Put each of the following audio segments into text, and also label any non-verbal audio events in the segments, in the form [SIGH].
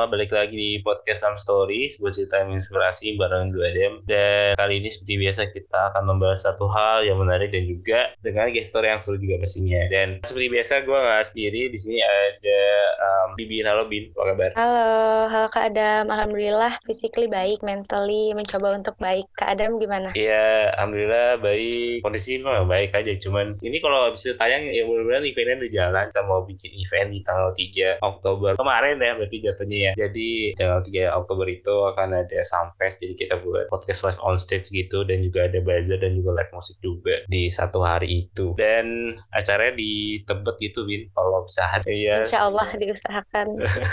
semua, balik lagi di podcast Some Story, sebuah cerita yang inspirasi bareng gue Dem. Dan kali ini seperti biasa kita akan membahas satu hal yang menarik dan juga dengan gestor yang seru juga pastinya. Dan seperti biasa gue nggak sendiri, di sini ada um, Bibin. Halo Bin, apa kabar? Halo, halo Kak Adam. Alhamdulillah physically baik, mentally mencoba untuk baik. Kak Adam gimana? Iya, Alhamdulillah baik. Kondisi mah baik aja, cuman ini kalau bisa tayang ya mudah-mudahan eventnya udah jalan. Kita mau bikin event di tanggal 3 Oktober kemarin ya berarti jatuhnya ya. Jadi tanggal 3 Oktober itu akan ada Samfest jadi kita buat podcast live on stage gitu dan juga ada bazar dan juga live musik juga di satu hari itu. Dan acaranya di Tebet gitu Win kalau bisa ya. Insya Allah diusahakan.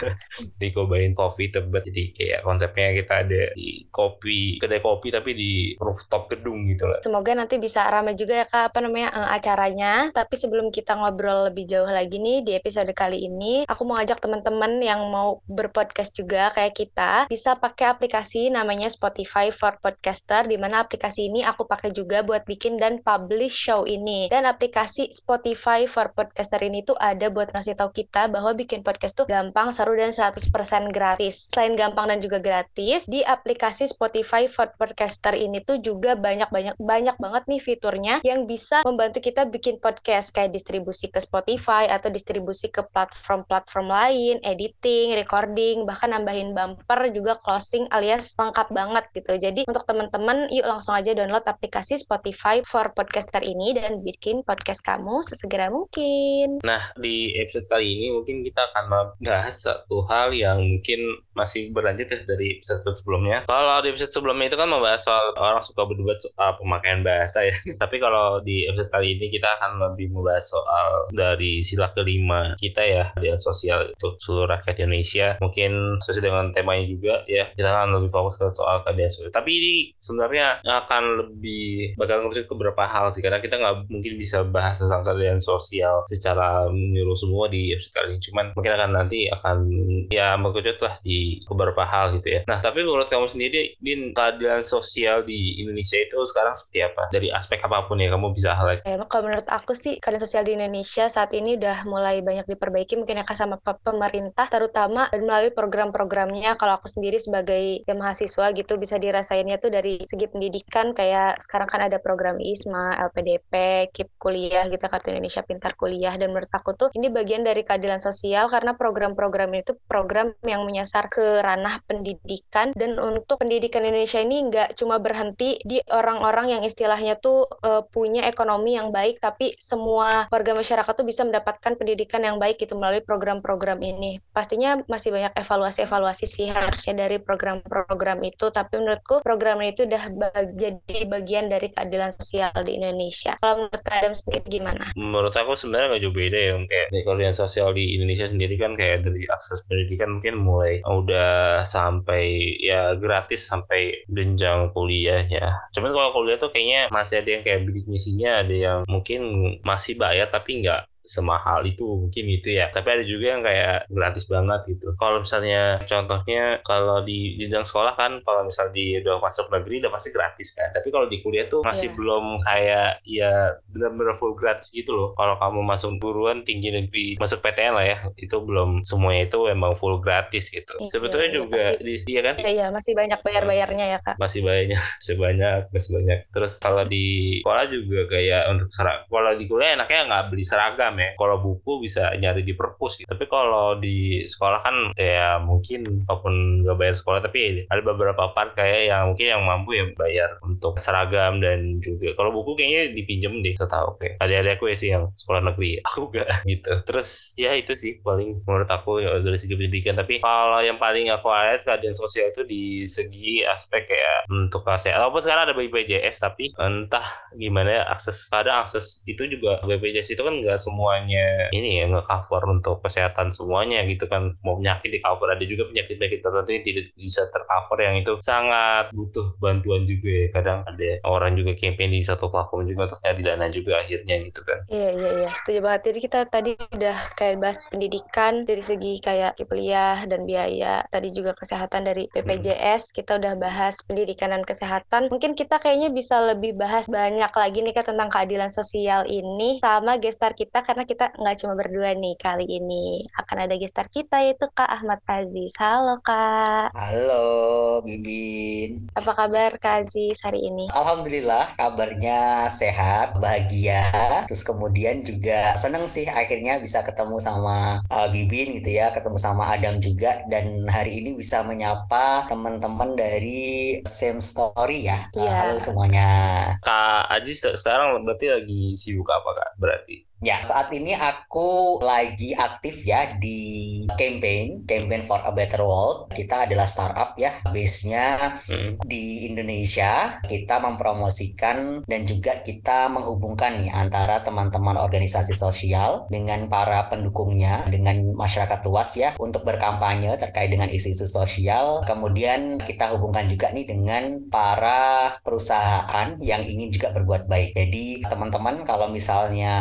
[LAUGHS] di Kobain Coffee Tebet jadi kayak konsepnya kita ada di kopi kedai kopi tapi di rooftop gedung gitu lah. Semoga nanti bisa ramai juga ya Kak apa namanya uh, acaranya. Tapi sebelum kita ngobrol lebih jauh lagi nih di episode kali ini, aku mau ajak teman-teman yang mau berpodcast juga kayak kita bisa pakai aplikasi namanya Spotify for Podcaster di mana aplikasi ini aku pakai juga buat bikin dan publish show ini. Dan aplikasi Spotify for Podcaster ini tuh ada buat ngasih tahu kita bahwa bikin podcast tuh gampang, seru dan 100% gratis. Selain gampang dan juga gratis, di aplikasi Spotify for Podcaster ini tuh juga banyak-banyak banyak banget nih fiturnya yang bisa membantu kita bikin podcast kayak distribusi ke Spotify atau distribusi ke platform-platform lain, editing, recording, bahkan nambahin bumper juga closing alias lengkap banget gitu. Jadi untuk teman-teman yuk langsung aja download aplikasi Spotify for podcaster ini dan bikin podcast kamu sesegera mungkin. Nah, di episode kali ini mungkin kita akan membahas satu hal yang mungkin masih berlanjut ya dari episode sebelumnya. Kalau di episode sebelumnya itu kan membahas soal orang suka berdebat soal pemakaian bahasa ya. [LAUGHS] Tapi kalau di episode kali ini kita akan lebih membahas soal dari sila kelima kita ya di sosial untuk seluruh rakyat Indonesia. Mungkin sesuai dengan temanya juga ya kita akan lebih fokus ke soal keadilan sosial. Tapi ini sebenarnya akan lebih bakal ngerucut ke beberapa hal sih karena kita nggak mungkin bisa bahas tentang keadilan sosial secara menyeluruh semua di episode kali ini. Cuman mungkin akan nanti akan ya mengerucut lah di beberapa hal gitu ya. Nah tapi menurut kamu sendiri, Bin, keadilan sosial di Indonesia itu sekarang seperti apa? Dari aspek apa pun ya kamu bisa highlight. Ya, kalau menurut aku sih keadilan sosial di Indonesia saat ini udah mulai banyak diperbaiki mungkin ya sama pemerintah terutama melalui program-programnya kalau aku sendiri sebagai ya, mahasiswa gitu bisa dirasainnya tuh dari segi pendidikan kayak sekarang kan ada program ISMA, LPDP, KIP kuliah gitu Kartu Indonesia Pintar Kuliah dan menurut aku tuh ini bagian dari keadilan sosial karena program-program itu program yang menyasar ke ranah pendidikan dan untuk pendidikan Indonesia ini nggak cuma berhenti di orang-orang yang istilahnya tuh uh, punya ekonomi yang baik tapi semua warga masyarakat tuh bisa mendapatkan pendidikan yang baik gitu melalui program-program ini. Pastinya masih banyak evaluasi-evaluasi sih harusnya dari program-program itu, tapi menurutku program itu udah jadi bagian dari keadilan sosial di Indonesia. Kalau menurut Adam sendiri gimana? Menurut aku sebenarnya nggak jauh beda ya, kayak keadilan sosial di Indonesia sendiri kan kayak dari akses pendidikan mungkin mulai udah sampai ya gratis sampai jenjang kuliah ya. Cuman kalau kuliah tuh kayaknya masih ada yang kayak bidik misinya, ada yang mungkin masih bayar tapi nggak semahal itu mungkin itu ya. Tapi ada juga yang kayak gratis banget gitu. Kalau misalnya contohnya kalau di jenjang sekolah kan kalau misalnya di udah masuk negeri udah pasti gratis kan. Tapi kalau di kuliah tuh masih yeah. belum kayak ya benar-benar full gratis gitu loh. Kalau kamu masuk guruan tinggi negeri masuk PTN lah ya itu belum semuanya itu emang full gratis gitu. Yeah, sebetulnya yeah, juga pasti, di iya kan? Iya yeah, masih banyak bayar-bayarnya ya kak. Masih banyak [LAUGHS] masih banyak masih banyak. Terus kalau di sekolah juga kayak untuk seragam kalau di kuliah enaknya nggak beli seragam ya kalau buku bisa nyari di perpus gitu. tapi kalau di sekolah kan ya mungkin walaupun nggak bayar sekolah tapi ada beberapa part kayak yang mungkin yang mampu ya bayar untuk seragam dan juga kalau buku kayaknya dipinjem deh tahu oke okay. ada-ada aku ya sih yang sekolah negeri [LAUGHS] aku gak gitu terus ya itu sih paling menurut aku ya dari segi pendidikan tapi kalau yang paling aku lihat keadaan sosial itu di segi aspek kayak untuk kesehatan walaupun sekarang ada BPJS tapi entah gimana ya akses ada akses itu juga BPJS itu kan nggak semua semuanya. Ini ya nge-cover untuk kesehatan semuanya gitu kan. Mau penyakit di cover ada juga penyakit penyakit tertentu yang tidak bisa tercover yang itu sangat butuh bantuan juga ya. Kadang ada orang juga campaign di satu platform juga untuk nyari dana juga akhirnya gitu kan. Iya iya iya. Setuju banget. Jadi kita tadi udah kayak bahas pendidikan dari segi kayak kuliah dan biaya tadi juga kesehatan dari BPJS hmm. kita udah bahas pendidikan dan kesehatan. Mungkin kita kayaknya bisa lebih bahas banyak lagi nih kan tentang keadilan sosial ini sama gestar kita kan karena kita nggak cuma berdua nih kali ini. Akan ada gestar kita yaitu Kak Ahmad Aziz. Halo Kak. Halo Bibin. Apa kabar Kak Aziz hari ini? Alhamdulillah kabarnya sehat, bahagia. Terus kemudian juga seneng sih akhirnya bisa ketemu sama uh, Bibin gitu ya, ketemu sama Adam juga dan hari ini bisa menyapa teman-teman dari Same Story ya. Iya. Halo semuanya. Kak Aziz sekarang berarti lagi sibuk apa kak? Berarti Ya, saat ini aku lagi aktif ya di campaign, Campaign for a Better World. Kita adalah startup ya, base-nya hmm. di Indonesia. Kita mempromosikan dan juga kita menghubungkan nih antara teman-teman organisasi sosial dengan para pendukungnya, dengan masyarakat luas ya, untuk berkampanye terkait dengan isu-isu sosial. Kemudian kita hubungkan juga nih dengan para perusahaan yang ingin juga berbuat baik. Jadi teman-teman kalau misalnya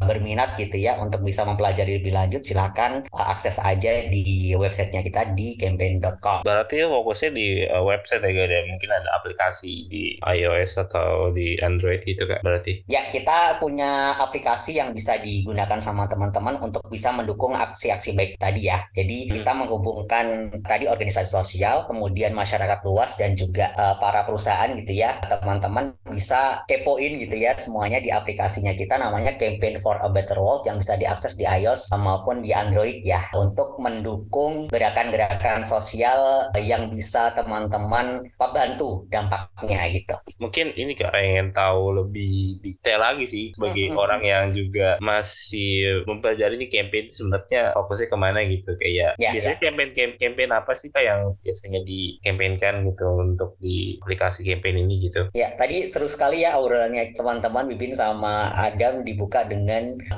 berminat gitu ya untuk bisa mempelajari lebih lanjut silakan uh, akses aja di websitenya kita di campaign.com. Berarti fokusnya di uh, website ya ada mungkin ada aplikasi di iOS atau di Android gitu kak berarti? Ya kita punya aplikasi yang bisa digunakan sama teman-teman untuk bisa mendukung aksi-aksi baik tadi ya. Jadi hmm. kita menghubungkan tadi organisasi sosial, kemudian masyarakat luas dan juga uh, para perusahaan gitu ya. Teman-teman bisa kepoin gitu ya semuanya di aplikasinya kita namanya Campaign for a Better World yang bisa diakses di iOS maupun di Android ya untuk mendukung gerakan-gerakan sosial yang bisa teman-teman bantu dampaknya gitu. Mungkin ini kak pengen tahu lebih detail lagi sih sebagai mm-hmm. orang yang juga masih mempelajari ini campaign sebenarnya fokusnya ke mana gitu kayak ya, biasanya ya. campaign campaign apa sih kak yang biasanya di campaignkan gitu untuk di aplikasi campaign ini gitu? Ya tadi seru sekali ya auranya teman-teman Bibin sama Adam dibuka dengan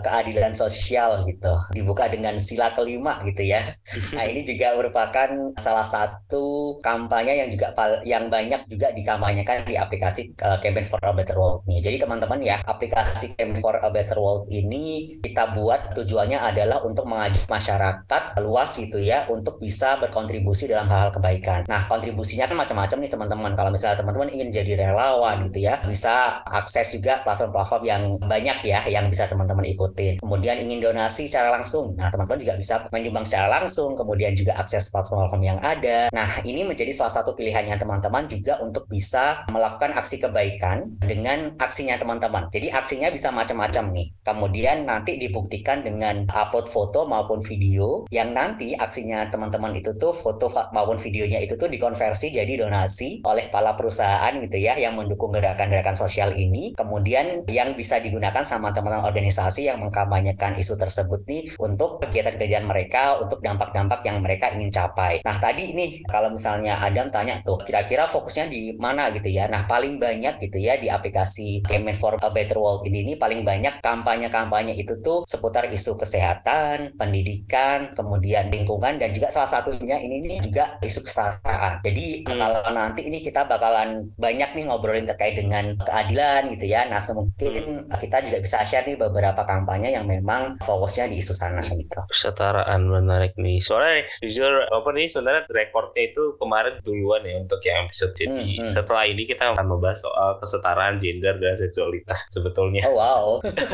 keadilan sosial gitu. Dibuka dengan sila kelima gitu ya. [LAUGHS] Nah ini juga merupakan salah satu kampanye yang juga yang banyak juga dikampanyekan di aplikasi uh, Campaign for a Better World nih jadi teman-teman ya aplikasi Campaign for a Better World ini kita buat tujuannya adalah untuk mengajak masyarakat luas gitu ya untuk bisa berkontribusi dalam hal-hal kebaikan. Nah kontribusinya kan macam-macam nih teman-teman. Kalau misalnya teman-teman ingin jadi relawan gitu ya bisa akses juga platform-platform yang banyak ya yang bisa teman-teman ikutin. Kemudian ingin donasi secara langsung. Nah, teman-teman juga bisa menyumbang secara langsung, kemudian juga akses platform-platform yang ada. Nah, ini menjadi salah satu pilihannya teman-teman juga untuk bisa melakukan aksi kebaikan dengan aksinya teman-teman. Jadi aksinya bisa macam-macam nih. Kemudian nanti dibuktikan dengan upload foto maupun video yang nanti aksinya teman-teman itu tuh foto maupun videonya itu tuh dikonversi jadi donasi oleh para perusahaan gitu ya yang mendukung gerakan-gerakan sosial ini. Kemudian yang bisa digunakan sama teman-teman organisasi yang mengkampanyekan isu tersebut nih untuk kegiatan-kegiatan mereka, untuk dampak-dampak yang mereka ingin capai. Nah tadi nih kalau misalnya Adam tanya tuh kira-kira fokusnya di mana gitu ya. Nah paling banyak gitu ya di aplikasi Campaign for a Better World ini, ini paling banyak kampanye-kampanye itu tuh seputar isu kesehatan, pendidikan, kemudian lingkungan dan juga salah satunya ini nih juga isu kesetaraan. Jadi hmm. kalau nanti ini kita bakalan banyak nih ngobrolin terkait dengan keadilan gitu ya. Nah mungkin hmm. kita juga bisa share nih beberapa kampanye yang memang fokusnya di isu sana gitu. Kesetaraan menarik nih. Soalnya jujur apa nih sebenarnya rekornya itu kemarin duluan ya untuk yang episode jadi hmm, hmm. setelah ini kita akan membahas soal kesetaraan gender dan seksualitas sebetulnya. Oh wow.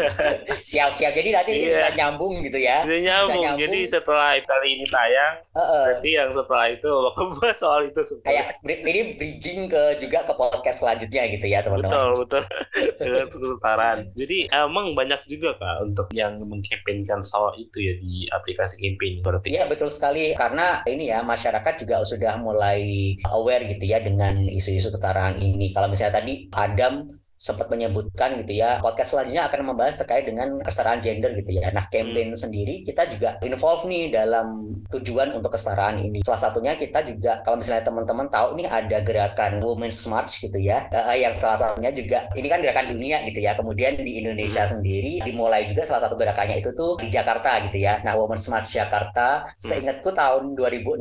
[LAUGHS] Siap-siap. Jadi nanti ini bisa nyambung gitu ya. Bisa nyambung. Bisa nyambung. Jadi setelah kali ini tayang, uh -uh. nanti yang setelah itu [LAUGHS] bakal buat soal itu semua. Kayak ini bridging ke juga ke podcast selanjutnya gitu ya teman-teman. Betul betul. [LAUGHS] Dengan kesetaraan. Jadi emang banyak juga kak untuk yang mengkampanyekan soal itu ya di aplikasi campaign berarti. Iya betul sekali karena ini ya masyarakat juga sudah mulai aware gitu ya dengan isu-isu kesetaraan ini. Kalau misalnya tadi Adam sempat menyebutkan gitu ya podcast selanjutnya akan membahas terkait dengan kesetaraan gender gitu ya nah campaign hmm. sendiri kita juga involve nih dalam tujuan untuk kesetaraan ini salah satunya kita juga kalau misalnya teman-teman tahu nih ada gerakan Women's March gitu ya uh, yang salah satunya juga ini kan gerakan dunia gitu ya kemudian di Indonesia hmm. sendiri dimulai juga salah satu gerakannya itu tuh di Jakarta gitu ya nah Women's March Jakarta hmm. seingatku tahun 2016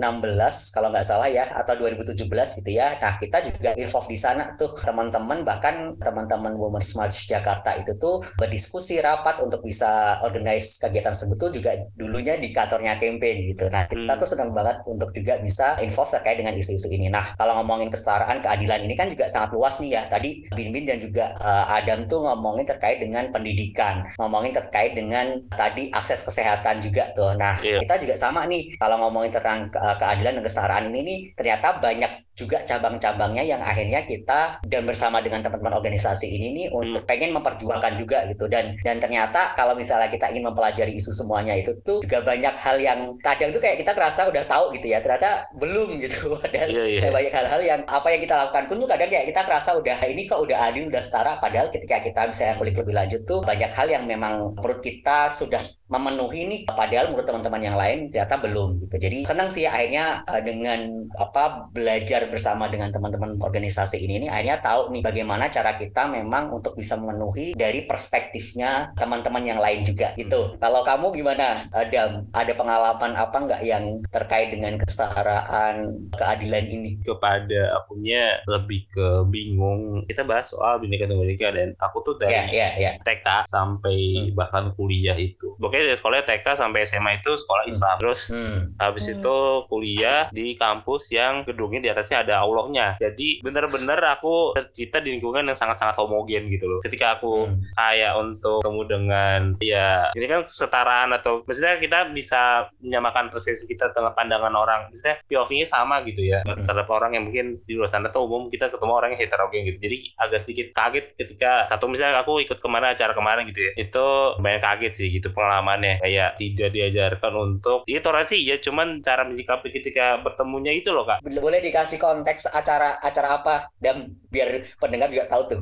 kalau nggak salah ya atau 2017 gitu ya nah kita juga involve di sana tuh teman-teman bahkan teman teman-teman Women Smart Jakarta itu tuh berdiskusi rapat untuk bisa organize kegiatan tersebut tuh juga dulunya di kantornya campaign gitu. Nah kita hmm. tuh senang banget untuk juga bisa involve terkait dengan isu-isu ini. Nah kalau ngomongin kesetaraan keadilan ini kan juga sangat luas nih ya. Tadi Bin Bin dan juga uh, Adam tuh ngomongin terkait dengan pendidikan, ngomongin terkait dengan tadi akses kesehatan juga tuh. Nah yeah. kita juga sama nih kalau ngomongin tentang ke keadilan dan kesetaraan ini nih ternyata banyak juga cabang-cabangnya yang akhirnya kita dan bersama dengan teman-teman organisasi ini nih untuk hmm. pengen memperjuangkan juga gitu dan dan ternyata kalau misalnya kita ingin mempelajari isu semuanya itu tuh juga banyak hal yang kadang tuh kayak kita kerasa udah tahu gitu ya ternyata belum gitu dan yeah, yeah. banyak hal-hal yang apa yang kita lakukan pun tuh kadang kayak kita kerasa udah ini kok udah adil udah setara padahal ketika kita bisa kulik lebih lanjut tuh banyak hal yang memang menurut kita sudah memenuhi nih padahal menurut teman-teman yang lain ternyata belum gitu. Jadi senang sih akhirnya uh, dengan apa belajar bersama dengan teman-teman organisasi ini nih akhirnya tahu nih bagaimana cara kita memang untuk bisa memenuhi dari perspektifnya teman-teman yang lain juga gitu. Kalau kamu gimana Adam? Ada pengalaman apa enggak yang terkait dengan kesetaraan keadilan ini? Kepada akunya lebih ke bingung. Kita bahas soal bineka tunggal ika dan aku tuh dari yeah, yeah, yeah. TK sampai hmm. bahkan kuliah itu pokoknya dari sekolah TK sampai SMA itu sekolah hmm. Islam. Terus hmm. habis hmm. itu kuliah di kampus yang gedungnya di atasnya ada Allahnya. Jadi benar-benar aku tercipta di lingkungan yang sangat-sangat homogen gitu loh. Ketika aku hmm. kayak untuk ketemu dengan ya ini kan kesetaraan atau maksudnya kita bisa menyamakan persepsi kita dengan pandangan orang. Misalnya POV-nya sama gitu ya. Hmm. Terhadap orang yang mungkin di luar sana tuh umum kita ketemu orang yang heterogen gitu. Jadi agak sedikit kaget ketika satu misalnya aku ikut ke mana acara kemarin gitu ya. Itu banyak kaget sih gitu pengalaman pengalamannya. Kayak tidak diajarkan untuk ya toleransi ya cuman cara menyikapi ketika bertemunya itu loh kak. Boleh dikasih konteks acara acara apa dan biar pendengar juga tahu tuh.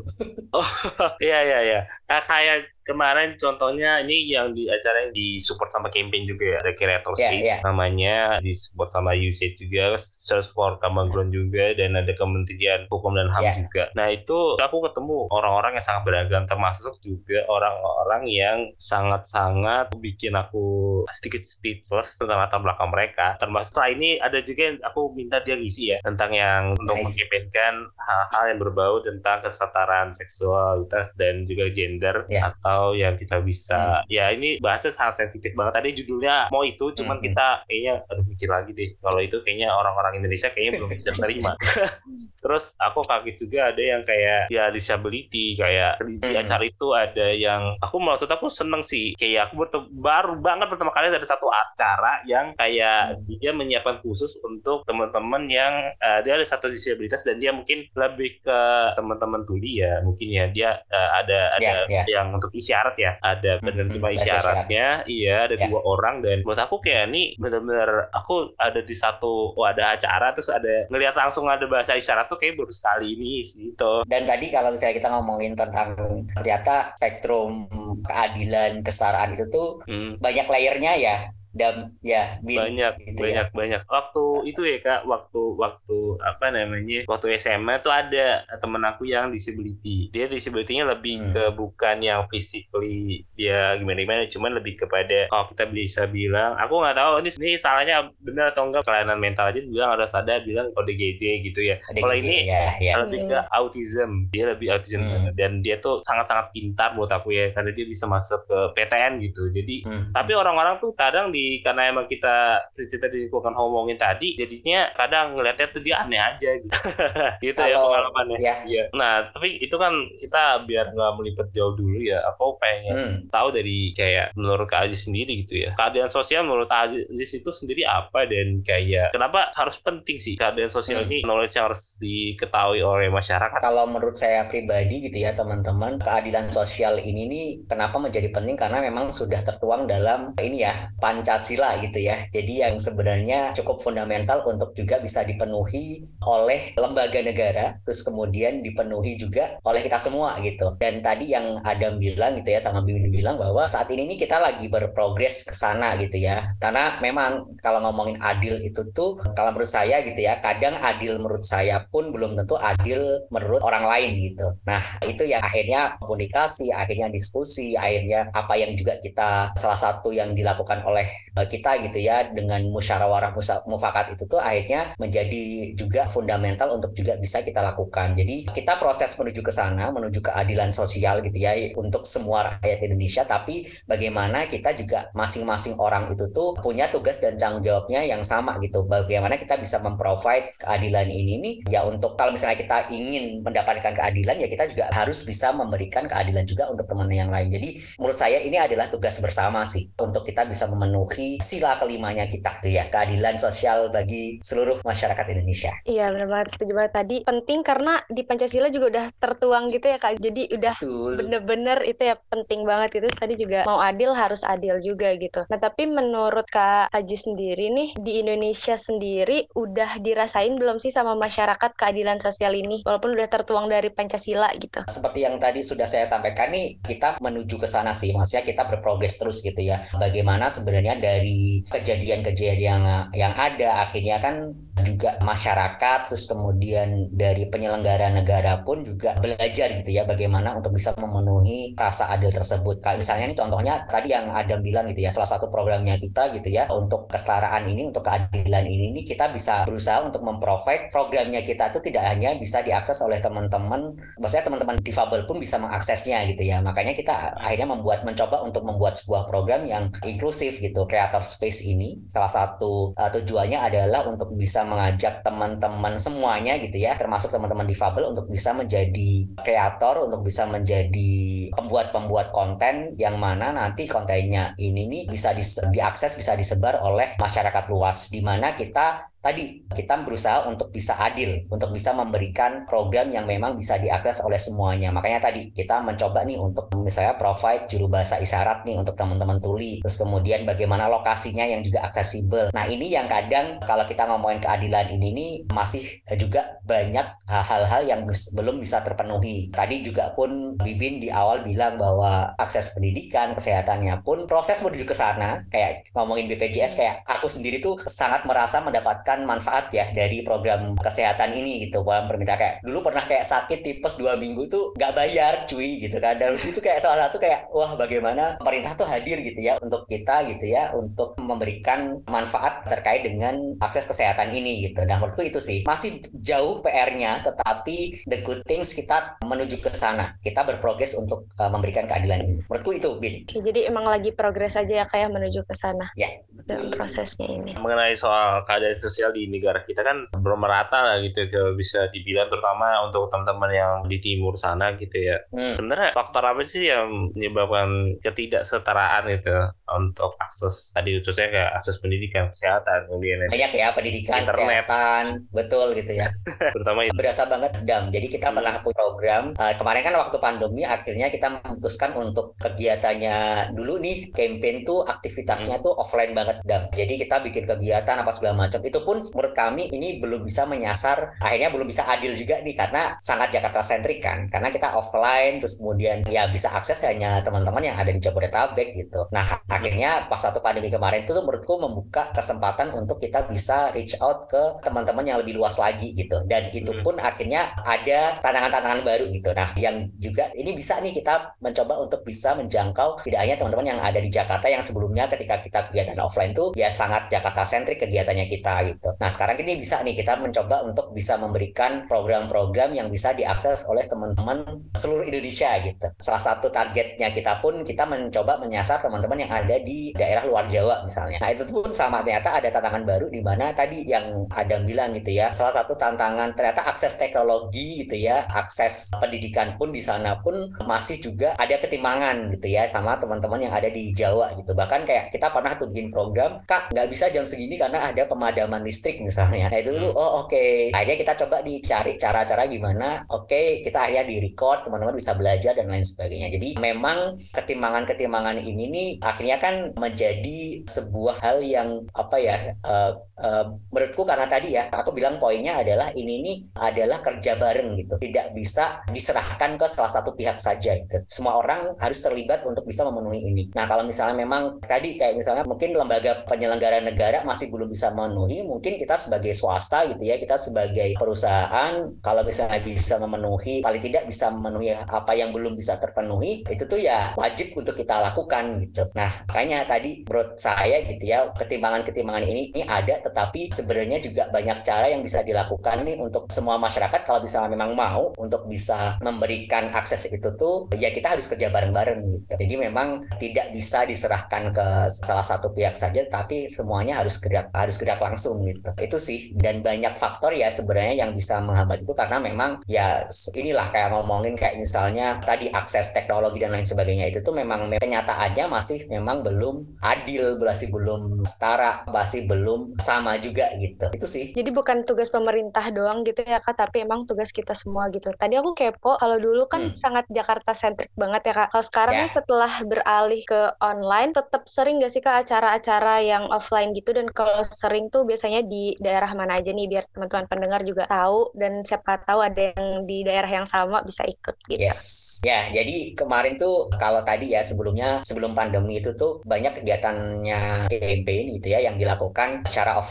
Oh [LAUGHS] iya iya iya. Nah, kayak kemarin contohnya ini yang di acara yang di support sama campaign juga ya ada creator yeah, space yeah. namanya di support sama USAID juga search for common ground juga dan ada kementerian hukum dan ham yeah. juga nah itu aku ketemu orang-orang yang sangat beragam termasuk juga orang-orang yang sangat-sangat bikin aku sedikit speechless tentang latar belakang mereka termasuk setelah ini ada juga yang aku minta dia ngisi ya tentang yang nice. untuk mengkampanyekan hal-hal yang berbau tentang kesetaraan seksualitas dan juga gender yeah. atau atau yang kita bisa hmm. ya ini bahasa sangat sensitif banget tadi judulnya mau itu cuman hmm. kita kayaknya aduh mikir lagi deh kalau itu kayaknya orang-orang Indonesia kayaknya belum bisa menerima [LAUGHS] terus aku kaget juga ada yang kayak ya disability kayak di hmm. acara itu ada yang aku maksud aku seneng sih kayak aku baru banget pertama kali ada satu acara yang kayak hmm. dia menyiapkan khusus untuk teman-teman yang uh, dia ada satu disabilitas dan dia mungkin lebih ke teman-teman tuli ya mungkin ya dia uh, ada ada yeah, yeah. yang untuk isyarat ya ada penerjemah hmm, isyaratnya iya ada ya. dua orang dan buat aku kayak ini benar-benar aku ada di satu oh, ada acara terus ada ngelihat langsung ada bahasa isyarat tuh kayak baru sekali ini sih itu dan tadi kalau misalnya kita ngomongin tentang ternyata spektrum keadilan kesetaraan itu tuh hmm. banyak layernya ya dan ya bin, banyak gitu ya. banyak ya. banyak waktu itu ya kak waktu waktu apa namanya waktu SMA tuh ada temen aku yang disability dia disability-nya lebih hmm. ke bukan yang physically dia gimana gimana cuman lebih kepada kalau kita bisa bilang aku nggak tahu ini ini salahnya benar atau enggak kelainan mental aja bilang ada sadar bilang ODGJ gitu ya kalau ini ya, ya. lebih ke autism dia lebih autism hmm. dan dia tuh sangat sangat pintar buat aku ya karena dia bisa masuk ke PTN gitu jadi hmm. tapi orang-orang tuh kadang di karena emang kita cerita di lingkungan ngomongin tadi jadinya kadang ngeliatnya tuh dia aneh aja gitu [LAUGHS] gitu ya pengalamannya ya. ya. nah tapi itu kan kita biar nggak melipet jauh dulu ya aku pengen hmm. tahu dari kayak menurut Kak Aziz sendiri gitu ya keadaan sosial menurut Aziz itu sendiri apa dan kayak kenapa harus penting sih keadaan sosial hmm. ini knowledge yang harus diketahui oleh masyarakat kalau menurut saya pribadi gitu ya teman-teman keadilan sosial ini nih kenapa menjadi penting karena memang sudah tertuang dalam ini ya panca Pancasila gitu ya. Jadi yang sebenarnya cukup fundamental untuk juga bisa dipenuhi oleh lembaga negara, terus kemudian dipenuhi juga oleh kita semua gitu. Dan tadi yang Adam bilang gitu ya sama Bimbing bilang bahwa saat ini nih kita lagi berprogres ke sana gitu ya. Karena memang kalau ngomongin adil itu tuh kalau menurut saya gitu ya, kadang adil menurut saya pun belum tentu adil menurut orang lain gitu. Nah, itu yang akhirnya komunikasi, akhirnya diskusi, akhirnya apa yang juga kita salah satu yang dilakukan oleh kita gitu ya dengan musyawarah mufakat itu tuh akhirnya menjadi juga fundamental untuk juga bisa kita lakukan. Jadi kita proses menuju ke sana, menuju keadilan sosial gitu ya untuk semua rakyat Indonesia, tapi bagaimana kita juga masing-masing orang itu tuh punya tugas dan tanggung jawabnya yang sama gitu. Bagaimana kita bisa memprovide keadilan ini nih ya untuk kalau misalnya kita ingin mendapatkan keadilan ya kita juga harus bisa memberikan keadilan juga untuk teman yang lain. Jadi menurut saya ini adalah tugas bersama sih untuk kita bisa memenuhi sila kelimanya kita tuh ya keadilan sosial bagi seluruh masyarakat Indonesia. Iya benar banget setuju banget tadi penting karena di Pancasila juga udah tertuang gitu ya kak. Jadi udah bener-bener itu ya penting banget itu tadi juga mau adil harus adil juga gitu. Nah tapi menurut kak Haji sendiri nih di Indonesia sendiri udah dirasain belum sih sama masyarakat keadilan sosial ini walaupun udah tertuang dari Pancasila gitu. Seperti yang tadi sudah saya sampaikan nih kita menuju ke sana sih maksudnya kita berprogres terus gitu ya. Bagaimana sebenarnya dari kejadian-kejadian yang ada. Akhirnya kan juga masyarakat terus kemudian dari penyelenggara negara pun juga belajar gitu ya bagaimana untuk bisa memenuhi rasa adil tersebut. Kayak misalnya ini contohnya tadi yang Adam bilang gitu ya salah satu programnya kita gitu ya untuk kesetaraan ini untuk keadilan ini ini kita bisa berusaha untuk memprovide programnya kita itu tidak hanya bisa diakses oleh teman-teman maksudnya teman-teman difabel pun bisa mengaksesnya gitu ya. Makanya kita akhirnya membuat mencoba untuk membuat sebuah program yang inklusif gitu. Creator Space ini salah satu uh, tujuannya adalah untuk bisa mengajak teman-teman semuanya gitu ya, termasuk teman-teman difabel untuk bisa menjadi kreator, untuk bisa menjadi pembuat-pembuat konten yang mana nanti kontennya ini nih bisa diakses, bisa disebar oleh masyarakat luas di mana kita tadi kita berusaha untuk bisa adil, untuk bisa memberikan program yang memang bisa diakses oleh semuanya. Makanya tadi kita mencoba nih untuk misalnya provide juru bahasa isyarat nih untuk teman-teman tuli. Terus kemudian bagaimana lokasinya yang juga aksesibel. Nah ini yang kadang kalau kita ngomongin keadilan ini nih masih juga banyak hal-hal yang belum bisa terpenuhi. Tadi juga pun Bibin di awal bilang bahwa akses pendidikan, kesehatannya pun proses menuju ke sana. Kayak ngomongin BPJS kayak aku sendiri tuh sangat merasa mendapatkan mendapatkan manfaat ya dari program kesehatan ini gitu. Dalam permintaan kayak dulu pernah kayak sakit tipes dua minggu itu nggak bayar cuy gitu kan. Dan itu kayak salah satu kayak wah bagaimana pemerintah tuh hadir gitu ya untuk kita gitu ya untuk memberikan manfaat terkait dengan akses kesehatan ini gitu. Dan menurutku itu sih. Masih jauh PR-nya tetapi the good things kita menuju ke sana. Kita berprogres untuk uh, memberikan keadilan ini. Menurutku itu Bin jadi emang lagi progres aja ya kayak menuju ke sana. Ya dalam prosesnya ini mengenai soal keadaan sosial di negara kita kan belum merata lah gitu kalau bisa dibilang terutama untuk teman-teman yang di timur sana gitu ya. Hmm. Sebenarnya faktor apa sih yang menyebabkan ketidaksetaraan gitu untuk akses tadi khususnya kayak akses pendidikan, kesehatan, kemudian banyak ya pendidikan, internet, kesehatan, betul gitu ya. [LAUGHS] terutama itu. Berasa banget dam. Jadi kita hmm. pernah punya program uh, kemarin kan waktu pandemi akhirnya kita memutuskan untuk kegiatannya dulu nih campaign tuh aktivitasnya hmm. tuh offline banget dam. Jadi kita bikin kegiatan apa segala macam itu pun pun menurut kami ini belum bisa menyasar akhirnya belum bisa adil juga nih karena sangat Jakarta sentrik kan karena kita offline terus kemudian ya bisa akses hanya teman-teman yang ada di Jabodetabek gitu nah akhirnya pas satu pandemi kemarin itu tuh menurutku membuka kesempatan untuk kita bisa reach out ke teman-teman yang lebih luas lagi gitu dan itu hmm. pun akhirnya ada tantangan-tantangan baru gitu nah yang juga ini bisa nih kita mencoba untuk bisa menjangkau tidak hanya teman-teman yang ada di Jakarta yang sebelumnya ketika kita kegiatan offline tuh ya sangat Jakarta sentrik kegiatannya kita gitu gitu. Nah sekarang ini bisa nih kita mencoba untuk bisa memberikan program-program yang bisa diakses oleh teman-teman seluruh Indonesia gitu. Salah satu targetnya kita pun kita mencoba menyasar teman-teman yang ada di daerah luar Jawa misalnya. Nah itu pun sama ternyata ada tantangan baru di mana tadi yang Adam bilang gitu ya. Salah satu tantangan ternyata akses teknologi gitu ya, akses pendidikan pun di sana pun masih juga ada ketimbangan gitu ya sama teman-teman yang ada di Jawa gitu. Bahkan kayak kita pernah tuh bikin program, Kak nggak bisa jam segini karena ada pemadaman listrik misalnya. Nah itu dulu, hmm. oh oke. Okay. Akhirnya kita coba dicari cara-cara gimana, oke okay, kita akhirnya di record, teman-teman bisa belajar dan lain sebagainya. Jadi memang ketimbangan-ketimbangan ini nih akhirnya kan menjadi sebuah hal yang apa ya, uh, uh, menurutku karena tadi ya aku bilang poinnya adalah ini nih adalah kerja bareng gitu. Tidak bisa diserahkan ke salah satu pihak saja gitu. Semua orang harus terlibat untuk bisa memenuhi ini. Nah kalau misalnya memang tadi kayak misalnya mungkin lembaga penyelenggara negara masih belum bisa memenuhi mungkin kita sebagai swasta gitu ya kita sebagai perusahaan kalau misalnya bisa memenuhi paling tidak bisa memenuhi apa yang belum bisa terpenuhi itu tuh ya wajib untuk kita lakukan gitu. Nah makanya tadi menurut saya gitu ya ketimbangan-ketimbangan ini ini ada tetapi sebenarnya juga banyak cara yang bisa dilakukan nih untuk semua masyarakat. Kalau misalnya memang mau untuk bisa memberikan akses itu tuh ya kita harus kerja bareng-bareng gitu. Jadi memang tidak bisa diserahkan ke salah satu pihak saja tapi semuanya harus gerak harus gerak langsung gitu. Itu sih. Dan banyak faktor ya sebenarnya yang bisa menghambat itu karena memang ya inilah kayak ngomongin kayak misalnya tadi akses teknologi dan lain sebagainya itu tuh memang kenyataannya masih memang belum adil masih belum setara masih belum sama juga gitu. Itu sih. Jadi bukan tugas pemerintah doang gitu ya kak tapi emang tugas kita semua gitu. Tadi aku kepo kalau dulu kan hmm. sangat Jakarta sentrik banget ya kak. Kalau sekarang yeah. nih setelah beralih ke online tetap sering gak sih kak acara-acara yang offline gitu? Dan kalau sering tuh biasanya di daerah mana aja nih biar teman-teman pendengar juga tahu. Dan siapa tahu ada yang di daerah yang sama bisa ikut gitu. Yes. Ya jadi kemarin tuh kalau tadi ya sebelumnya sebelum pandemi itu tuh banyak kegiatannya campaign gitu ya yang dilakukan secara offline.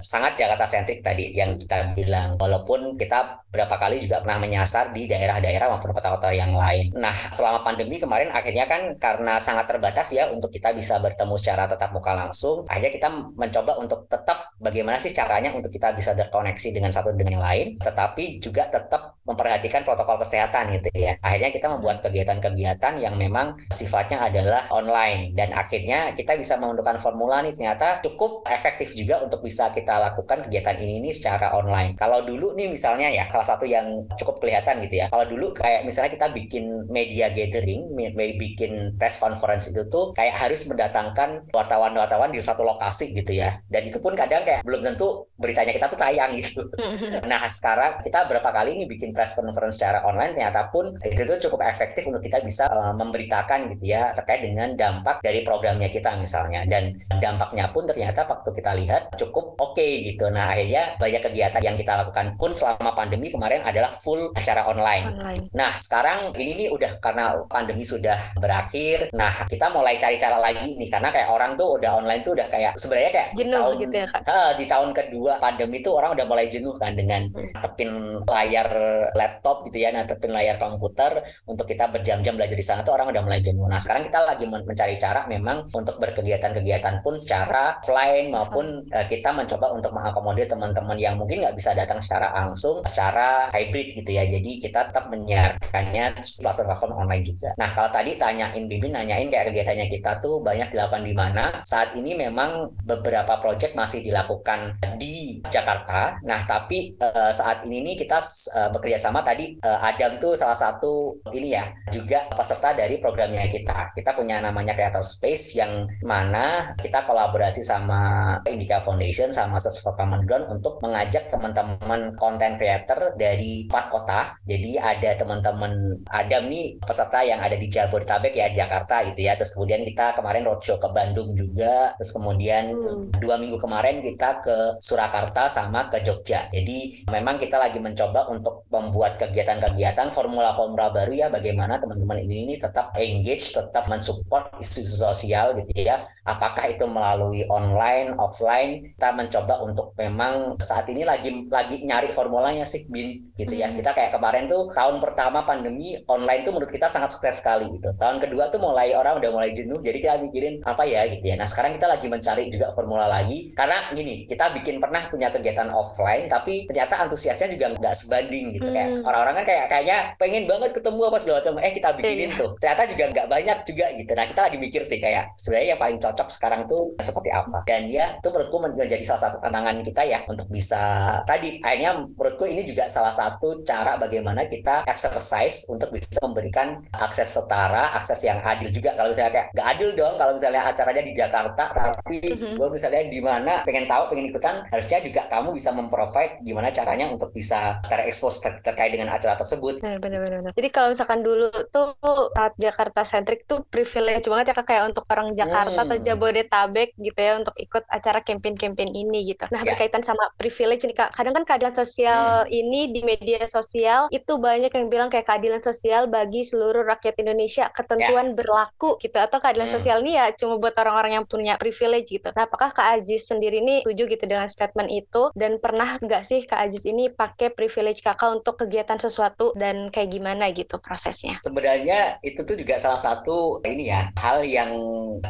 Sangat Jakarta sentrik tadi yang kita bilang. Walaupun kita berapa kali juga pernah menyasar di daerah-daerah maupun kota-kota yang lain. Nah, selama pandemi kemarin akhirnya kan karena sangat terbatas ya untuk kita bisa bertemu secara tetap muka langsung, akhirnya kita mencoba untuk tetap bagaimana sih caranya untuk kita bisa terkoneksi dengan satu dengan yang lain, tetapi juga tetap memperhatikan protokol kesehatan gitu ya. Akhirnya kita membuat kegiatan-kegiatan yang memang sifatnya adalah online dan akhirnya kita bisa menentukan formula nih ternyata cukup efektif juga untuk bisa kita lakukan kegiatan ini nih secara online. Kalau dulu nih misalnya ya salah satu yang cukup kelihatan gitu ya. Kalau dulu kayak misalnya kita bikin media gathering, bikin press conference itu tuh kayak harus mendatangkan wartawan-wartawan di satu lokasi gitu ya. Dan itu pun kadang kayak belum tentu beritanya kita tuh tayang gitu. [LAUGHS] nah sekarang kita berapa kali ini bikin press conference secara online ternyata pun itu tuh cukup efektif untuk kita bisa uh, memberitakan gitu ya terkait dengan dampak dari programnya kita misalnya dan dampaknya pun ternyata waktu kita lihat cukup oke okay, gitu. Nah akhirnya banyak kegiatan yang kita lakukan pun selama pandemi kemarin adalah full acara online. online. Nah sekarang ini nih udah karena pandemi sudah berakhir. Nah kita mulai cari cara lagi nih karena kayak orang tuh udah online tuh udah kayak sebenarnya kayak jenuh di tahun, gitu ya kak. Di tahun kedua kedua pandemi itu orang udah mulai jenuh kan dengan tepin layar laptop gitu ya, natepin layar komputer untuk kita berjam-jam belajar di sana tuh orang udah mulai jenuh. Nah sekarang kita lagi mencari cara memang untuk berkegiatan-kegiatan pun secara offline maupun uh, kita mencoba untuk mengakomodir teman-teman yang mungkin nggak bisa datang secara langsung, secara hybrid gitu ya. Jadi kita tetap menyiarkannya platform-platform online juga. Nah kalau tadi tanyain Bimbing nanyain kayak kegiatannya kita tuh banyak dilakukan di mana. Saat ini memang beberapa project masih dilakukan di Jakarta. Nah, tapi uh, saat ini nih kita uh, bekerja sama tadi uh, Adam tuh salah satu ini ya juga peserta dari programnya kita. Kita punya namanya Creator Space yang mana kita kolaborasi sama Indica Foundation sama Search for Common Ground untuk mengajak teman-teman content creator dari empat kota. Jadi ada teman-teman Adam nih peserta yang ada di Jabodetabek ya Jakarta gitu ya. Terus kemudian kita kemarin roadshow ke Bandung juga. Terus kemudian hmm. dua minggu kemarin kita ke Surakarta Surakarta sama ke Jogja. Jadi memang kita lagi mencoba untuk membuat kegiatan-kegiatan formula-formula baru ya bagaimana teman-teman ini, ini tetap engage, tetap mensupport isu-isu sosial gitu ya. Apakah itu melalui online, offline, kita mencoba untuk memang saat ini lagi lagi nyari formulanya sih bin gitu ya. Hmm. Kita kayak kemarin tuh tahun pertama pandemi online tuh menurut kita sangat sukses sekali gitu. Tahun kedua tuh mulai orang udah mulai jenuh jadi kita mikirin apa ya gitu ya. Nah, sekarang kita lagi mencari juga formula lagi karena gini, kita bikin pernah pernah punya kegiatan offline tapi ternyata antusiasnya juga nggak sebanding gitu hmm. kayak orang-orang kan kayak kayaknya pengen banget ketemu apa segala macam eh kita bikinin yeah. tuh ternyata juga nggak banyak juga gitu nah kita lagi mikir sih kayak sebenarnya yang paling cocok sekarang tuh seperti apa dan ya itu menurutku menjadi salah satu tantangan kita ya untuk bisa tadi akhirnya menurutku ini juga salah satu cara bagaimana kita exercise untuk bisa memberikan akses setara akses yang adil juga kalau misalnya kayak nggak adil dong kalau misalnya acaranya di Jakarta tapi mm-hmm. gue misalnya di mana pengen tahu pengen ikutan harus harusnya juga kamu bisa memprovide gimana caranya untuk bisa terekspos ter terkait dengan acara tersebut. Benar, benar, benar. Jadi kalau misalkan dulu tuh saat Jakarta sentrik tuh privilege banget ya kak kayak untuk orang Jakarta hmm. atau Jabodetabek gitu ya untuk ikut acara campaign-campaign ini gitu. Nah ya. berkaitan sama privilege nih kak, kadang kan keadilan sosial hmm. ini di media sosial itu banyak yang bilang kayak keadilan sosial bagi seluruh rakyat Indonesia ketentuan ya. berlaku gitu atau keadilan hmm. sosial ini ya cuma buat orang-orang yang punya privilege gitu. Nah apakah kak Ajis sendiri ini setuju gitu dengan statement itu dan pernah nggak sih kak Ajis ini pakai privilege kakak untuk kegiatan sesuatu dan kayak gimana gitu prosesnya? Sebenarnya itu tuh juga salah satu ini ya hal yang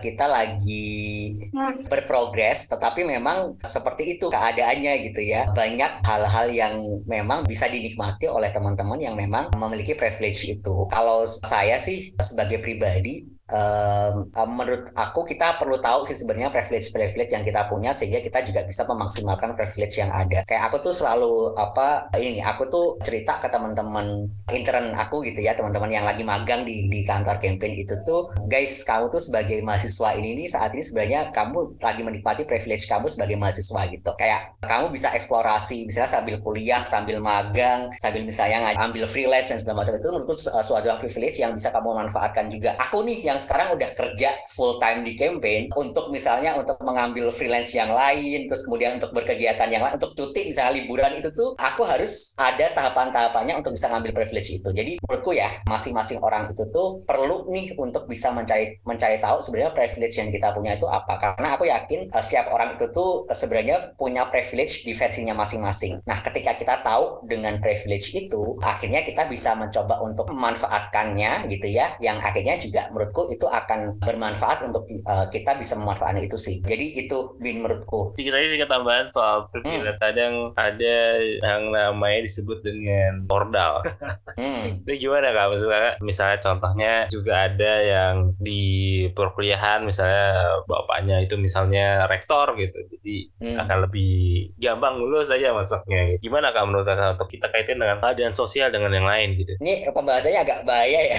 kita lagi hmm. berprogres tetapi memang seperti itu keadaannya gitu ya banyak hal-hal yang memang bisa dinikmati oleh teman-teman yang memang memiliki privilege itu kalau saya sih sebagai pribadi um, menurut aku kita perlu tahu sih sebenarnya privilege-privilege yang kita punya sehingga kita juga bisa memaksimalkan privilege yang ada. Kayak aku tuh selalu apa ini aku tuh cerita ke teman-teman intern aku gitu ya teman-teman yang lagi magang di di kantor campaign itu tuh guys kamu tuh sebagai mahasiswa ini nih saat ini sebenarnya kamu lagi menikmati privilege kamu sebagai mahasiswa gitu. Kayak kamu bisa eksplorasi misalnya sambil kuliah sambil magang sambil misalnya ambil freelance dan segala macam itu menurutku suatu privilege yang bisa kamu manfaatkan juga. Aku nih yang yang sekarang udah kerja full time di campaign untuk misalnya untuk mengambil freelance yang lain terus kemudian untuk berkegiatan yang lain untuk cuti misalnya liburan itu tuh aku harus ada tahapan-tahapannya untuk bisa ngambil privilege itu. Jadi menurutku ya masing-masing orang itu tuh perlu nih untuk bisa mencari mencari tahu sebenarnya privilege yang kita punya itu apa. Karena aku yakin uh, setiap orang itu tuh uh, sebenarnya punya privilege di versinya masing-masing. Nah ketika kita tahu dengan privilege itu akhirnya kita bisa mencoba untuk memanfaatkannya gitu ya yang akhirnya juga menurutku itu akan bermanfaat untuk uh, kita bisa memanfaatkan itu sih. Jadi itu Bin menurutku. Kita ini tambahan soal privilege. Hmm. Kadang ada yang namanya disebut dengan pordal. [LAUGHS] hmm. Itu gimana kak? Misalnya, misalnya contohnya juga ada yang di perkuliahan misalnya bapaknya itu misalnya rektor gitu. Jadi hmm. akan lebih gampang lulus saja masuknya. Gimana kak menurut kakak untuk kita kaitin dengan keadaan sosial dengan yang lain gitu? Ini pembahasannya agak bahaya ya.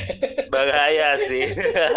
bahaya sih. [LAUGHS]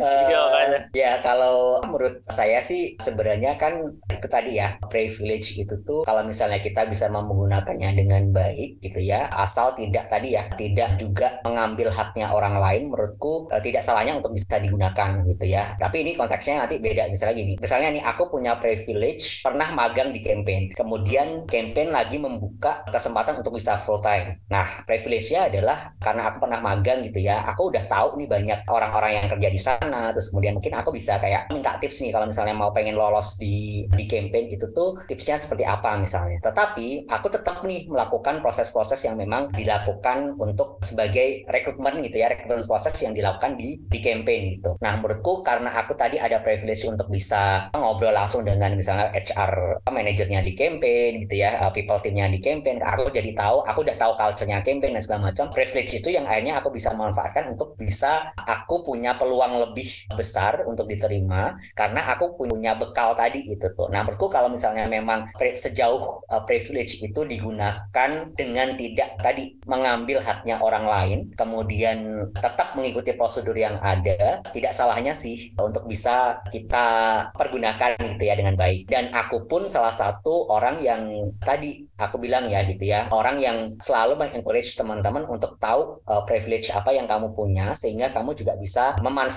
uh, ya kalau menurut saya sih sebenarnya kan itu tadi ya privilege itu tuh kalau misalnya kita bisa menggunakannya dengan baik gitu ya asal tidak tadi ya tidak juga mengambil haknya orang lain menurutku uh, tidak salahnya untuk bisa digunakan gitu ya. Tapi ini konteksnya nanti beda misalnya gini. Misalnya nih aku punya privilege pernah magang di campaign. Kemudian campaign lagi membuka kesempatan untuk bisa full time. Nah privilege-nya adalah karena aku pernah magang gitu ya aku udah tahu nih banyak orang-orang yang kerja di sana terus kemudian mungkin aku bisa kayak minta tips nih kalau misalnya mau pengen lolos di di campaign itu tuh tipsnya seperti apa misalnya. Tetapi aku tetap nih melakukan proses-proses yang memang dilakukan untuk sebagai rekrutmen gitu ya rekrutmen proses yang dilakukan di di campaign gitu. Nah menurutku karena aku tadi ada privilege untuk bisa ngobrol langsung dengan misalnya HR manajernya di campaign gitu ya uh, people teamnya di campaign aku jadi tahu aku udah tahu culture-nya campaign dan segala macam privilege itu yang akhirnya aku bisa manfaatkan untuk bisa aku punya peluang lebih besar untuk diterima karena aku punya bekal tadi itu tuh. Nah, menurutku kalau misalnya memang sejauh uh, privilege itu digunakan dengan tidak tadi mengambil haknya orang lain, kemudian tetap mengikuti prosedur yang ada, tidak salahnya sih untuk bisa kita pergunakan gitu ya dengan baik. Dan aku pun salah satu orang yang tadi aku bilang ya gitu ya orang yang selalu mengencourage teman-teman untuk tahu uh, privilege apa yang kamu punya sehingga kamu juga bisa memanfaatkan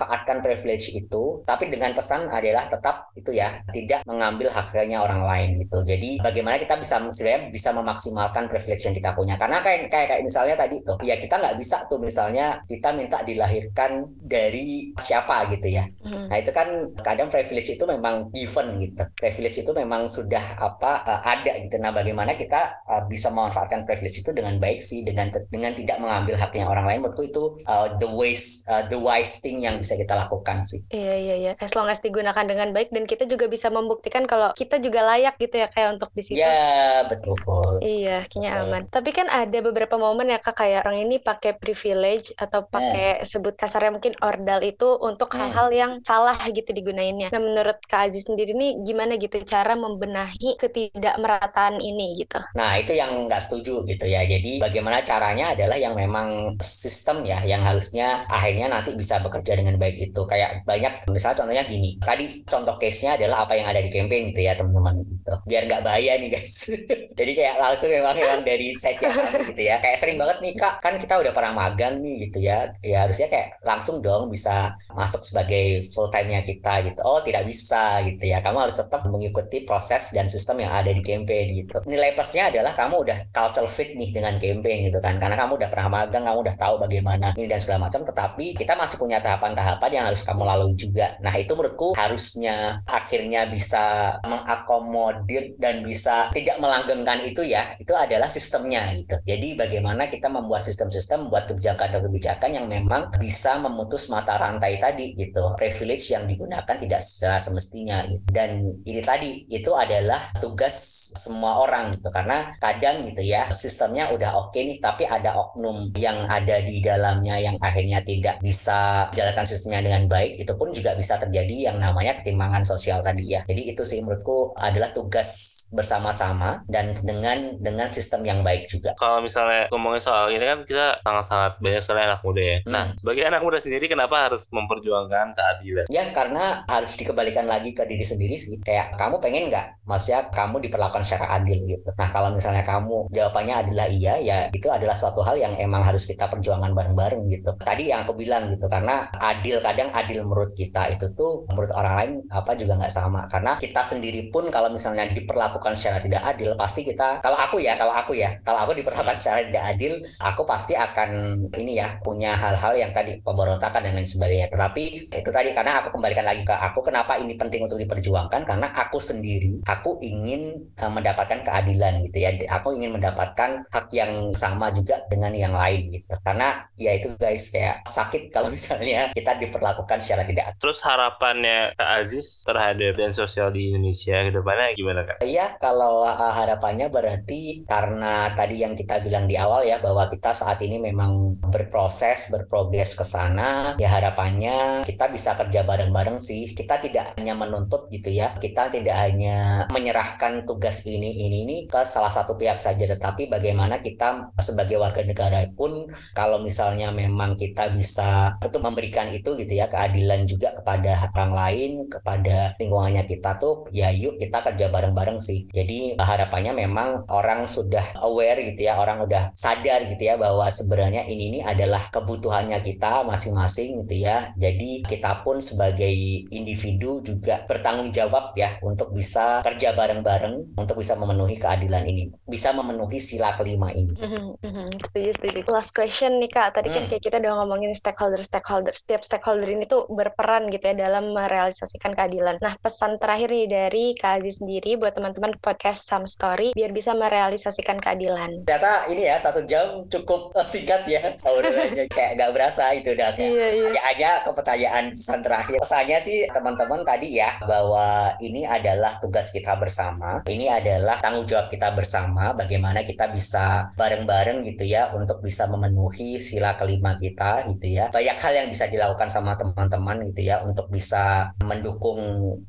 privilege itu tapi dengan pesan adalah tetap itu ya tidak mengambil haknya orang lain gitu. Jadi bagaimana kita bisa sebenarnya bisa memaksimalkan privilege yang kita punya? Karena kayak kayak, kayak misalnya tadi tuh ya kita nggak bisa tuh misalnya kita minta dilahirkan dari siapa gitu ya. Hmm. nah itu kan kadang privilege itu memang given gitu. Privilege itu memang sudah apa uh, ada gitu. Nah bagaimana kita uh, bisa memanfaatkan privilege itu dengan baik sih dengan dengan tidak mengambil haknya orang lain? Menurutku itu uh, the wise uh, the wise thing yang bisa kita lakukan sih iya iya iya as long as digunakan dengan baik dan kita juga bisa membuktikan kalau kita juga layak gitu ya kayak untuk di situ ya betul iya kayaknya okay. aman tapi kan ada beberapa momen ya kak kayak orang ini pakai privilege atau pakai hmm. sebut kasarnya mungkin ordal itu untuk hmm. hal-hal hmm. yang salah gitu digunainnya nah menurut kak Aziz sendiri nih gimana gitu cara membenahi ketidakmerataan ini gitu Nah itu yang nggak setuju gitu ya. Jadi bagaimana caranya adalah yang memang sistem ya yang harusnya akhirnya nanti bisa bekerja dengan baik itu. Kayak banyak misalnya contohnya gini. Tadi contoh case-nya adalah apa yang ada di campaign gitu ya teman-teman gitu. Biar nggak bahaya nih guys. [LAUGHS] Jadi kayak langsung memang memang dari site yang ada gitu ya. Kayak sering banget nih kak kan kita udah pernah magang nih gitu ya. Ya harusnya kayak langsung dong bisa masuk sebagai full time-nya kita gitu. Oh tidak bisa gitu ya. Kamu harus tetap mengikuti proses dan sistem yang ada di campaign gitu. Nilai plusnya adalah kamu udah culture fit nih dengan campaign gitu kan. Karena kamu udah pernah magang, kamu udah tahu bagaimana ini dan segala macam. Tetapi kita masih punya tahapan-tahapan yang harus kamu lalui juga. Nah itu menurutku harusnya akhirnya bisa mengakomodir dan bisa tidak melanggengkan itu ya. Itu adalah sistemnya gitu. Jadi bagaimana kita membuat sistem-sistem, membuat kebijakan-kebijakan yang memang bisa memutus mata rantai tadi gitu. Privilege yang digunakan tidak secara semestinya gitu. Dan ini tadi itu adalah tugas semua orang gitu karena kadang gitu ya sistemnya udah oke okay nih tapi ada oknum yang ada di dalamnya yang akhirnya tidak bisa menjalankan sistemnya dengan baik itu pun juga bisa terjadi yang namanya ketimbangan sosial tadi ya. Jadi itu sih menurutku adalah tugas bersama-sama dan dengan dengan sistem yang baik juga. Kalau misalnya ngomongin soal ini kan kita sangat-sangat banyak sekali anak muda ya. Nah, hmm. nah sebagai anak muda sendiri kenapa harus memperjuangkan keadilan? Ya karena harus dikembalikan lagi ke diri sendiri sih. Kayak kamu pengen nggak? Maksudnya kamu diperlakukan secara adil gitu. Nah kalau misalnya kamu jawabannya adalah iya ya itu adalah suatu hal yang emang harus kita perjuangan bareng-bareng gitu. Tadi yang aku bilang gitu karena adil kadang adil menurut kita. Itu tuh menurut orang lain apa juga nggak sama. Karena kita sendiri pun kalau misalnya diperlakukan secara tidak adil pasti kita kalau aku ya kalau aku ya kalau aku diperlakukan secara tidak adil aku pasti akan ini ya punya hal-hal yang tadi pemberontakan dan lain sebagainya. Tetapi itu tadi karena aku kembalikan lagi ke aku kenapa ini penting untuk diperjuangkan? Karena aku sendiri aku ingin uh, mendapatkan keadilan gitu ya. Aku ingin mendapatkan hak yang sama juga dengan yang lain gitu. Karena ya itu guys kayak sakit kalau [LAUGHS] misalnya kita diperlakukan secara tidak terus harapannya Kak Aziz terhadap dan sosial di Indonesia ke depannya gimana Kak? Iya kalau uh, harapannya berarti karena tadi yang kita bilang di awal ya bahwa kita saat ini memang berproses berprogres ke sana ya harapannya kita bisa kerja bareng-bareng sih kita tidak hanya menuntut gitu ya kita tidak hanya menyerahkan tugas ini ini ini ke salah satu pihak saja tetapi bagaimana kita sebagai warga negara pun kalau misalnya memang kita bisa itu memberikan itu gitu ya keadilan juga kepada orang lain kepada lingkungannya kita tuh ya yuk kita kerja bareng-bareng sih jadi harapannya memang orang sudah aware gitu ya orang udah sadar gitu ya bahwa sebenarnya ini ini adalah kebutuhannya kita masing-masing gitu ya jadi kita pun sebagai individu juga bertanggung jawab ya untuk bisa kerja bareng-bareng untuk bisa memenuhi keadilan ini, bisa memenuhi sila kelima ini. Setuju, setuju. Last question nih kak, tadi kan hmm. kayak kita udah ngomongin stakeholder-stakeholder, setiap stakeholder ini tuh berperan gitu ya dalam merealisasikan keadilan. Nah pesan terakhir nih dari Kak Aziz sendiri buat teman-teman podcast Some Story biar bisa merealisasikan keadilan. Ternyata ini ya satu jam cukup singkat ya, [LAUGHS] kayak gak berasa itu udah kayak iya, iya. aja ke pertanyaan pesan terakhir. Pesannya sih teman-teman tadi ya bahwa ini adalah tugas kita bersama. Ini adalah tanggung jawab kita bersama bagaimana kita bisa bareng-bareng gitu ya untuk bisa memenuhi sila kelima kita gitu ya. Banyak hal yang bisa dilakukan sama teman-teman gitu ya untuk bisa mendukung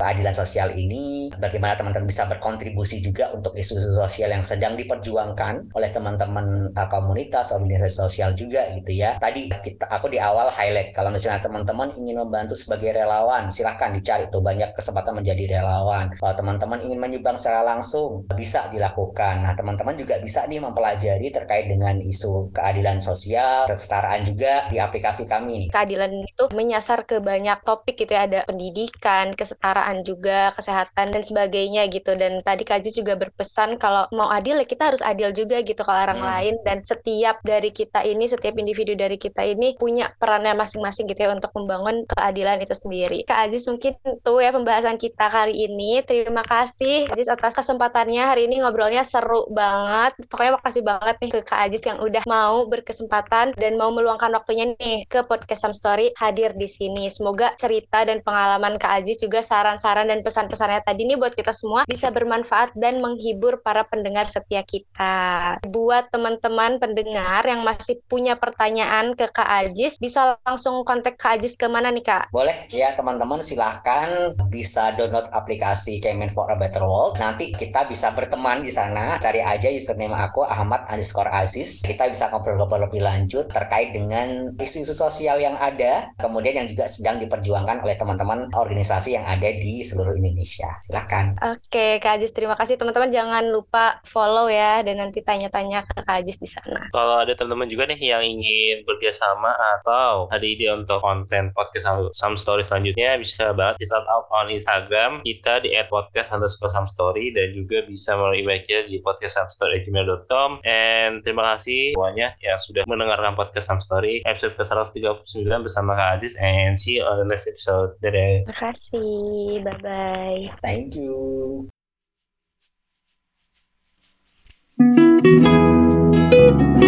keadilan sosial ini. Bagaimana teman-teman bisa berkontribusi juga untuk isu-isu sosial yang sedang diperjuangkan oleh teman-teman uh, komunitas, organisasi sosial juga gitu ya. Tadi kita aku di awal highlight kalau misalnya teman-teman ingin membantu sebagai relawan, silahkan dicari tuh banyak kesempatan menjadi relawan. Kalau teman-teman teman-teman ingin menyumbang secara langsung bisa dilakukan. Nah, teman-teman juga bisa nih mempelajari terkait dengan isu keadilan sosial, kesetaraan juga di aplikasi kami. Keadilan itu menyasar ke banyak topik gitu ya, ada pendidikan, kesetaraan juga, kesehatan dan sebagainya gitu. Dan tadi Kaji juga berpesan kalau mau adil ya kita harus adil juga gitu ke orang hmm. lain dan setiap dari kita ini, setiap individu dari kita ini punya perannya masing-masing gitu ya untuk membangun keadilan itu sendiri. Kak Aziz mungkin tuh ya pembahasan kita kali ini. Terima kasih Ajis atas kesempatannya hari ini ngobrolnya seru banget. Pokoknya makasih banget nih ke Kak Ajis yang udah mau berkesempatan dan mau meluangkan waktunya nih ke podcast Sam Story hadir di sini. Semoga cerita dan pengalaman Kak Ajis juga saran-saran dan pesan-pesannya tadi nih buat kita semua bisa bermanfaat dan menghibur para pendengar setia kita. Buat teman-teman pendengar yang masih punya pertanyaan ke Kak Ajis, bisa langsung kontak Kak ke mana nih Kak? Boleh ya teman-teman silahkan bisa download aplikasi Kemenfo a Better World. Nanti kita bisa berteman di sana sana, cari aja username aku Ahmad underscore Aziz. Kita bisa ngobrol-ngobrol lebih lanjut terkait dengan isu-isu sosial yang ada, kemudian yang juga sedang diperjuangkan oleh teman-teman organisasi yang ada di seluruh Indonesia. Silahkan. Oke, Kak Ajis, terima kasih teman-teman. Jangan lupa follow ya dan nanti tanya-tanya ke Kak Ajis di sana. Kalau ada teman-teman juga nih yang ingin bekerjasama atau ada ide untuk konten podcast Some Story selanjutnya, bisa banget di start up on Instagram kita di podcast underscore some story dan juga bisa melalui email kita di podcastsomestory@gmail.com and terima kasih semuanya yang sudah mendengarkan podcast some story episode ke 139 bersama Kak Aziz and see you on the next episode. Dadah. Terima kasih. Bye bye thank you thank you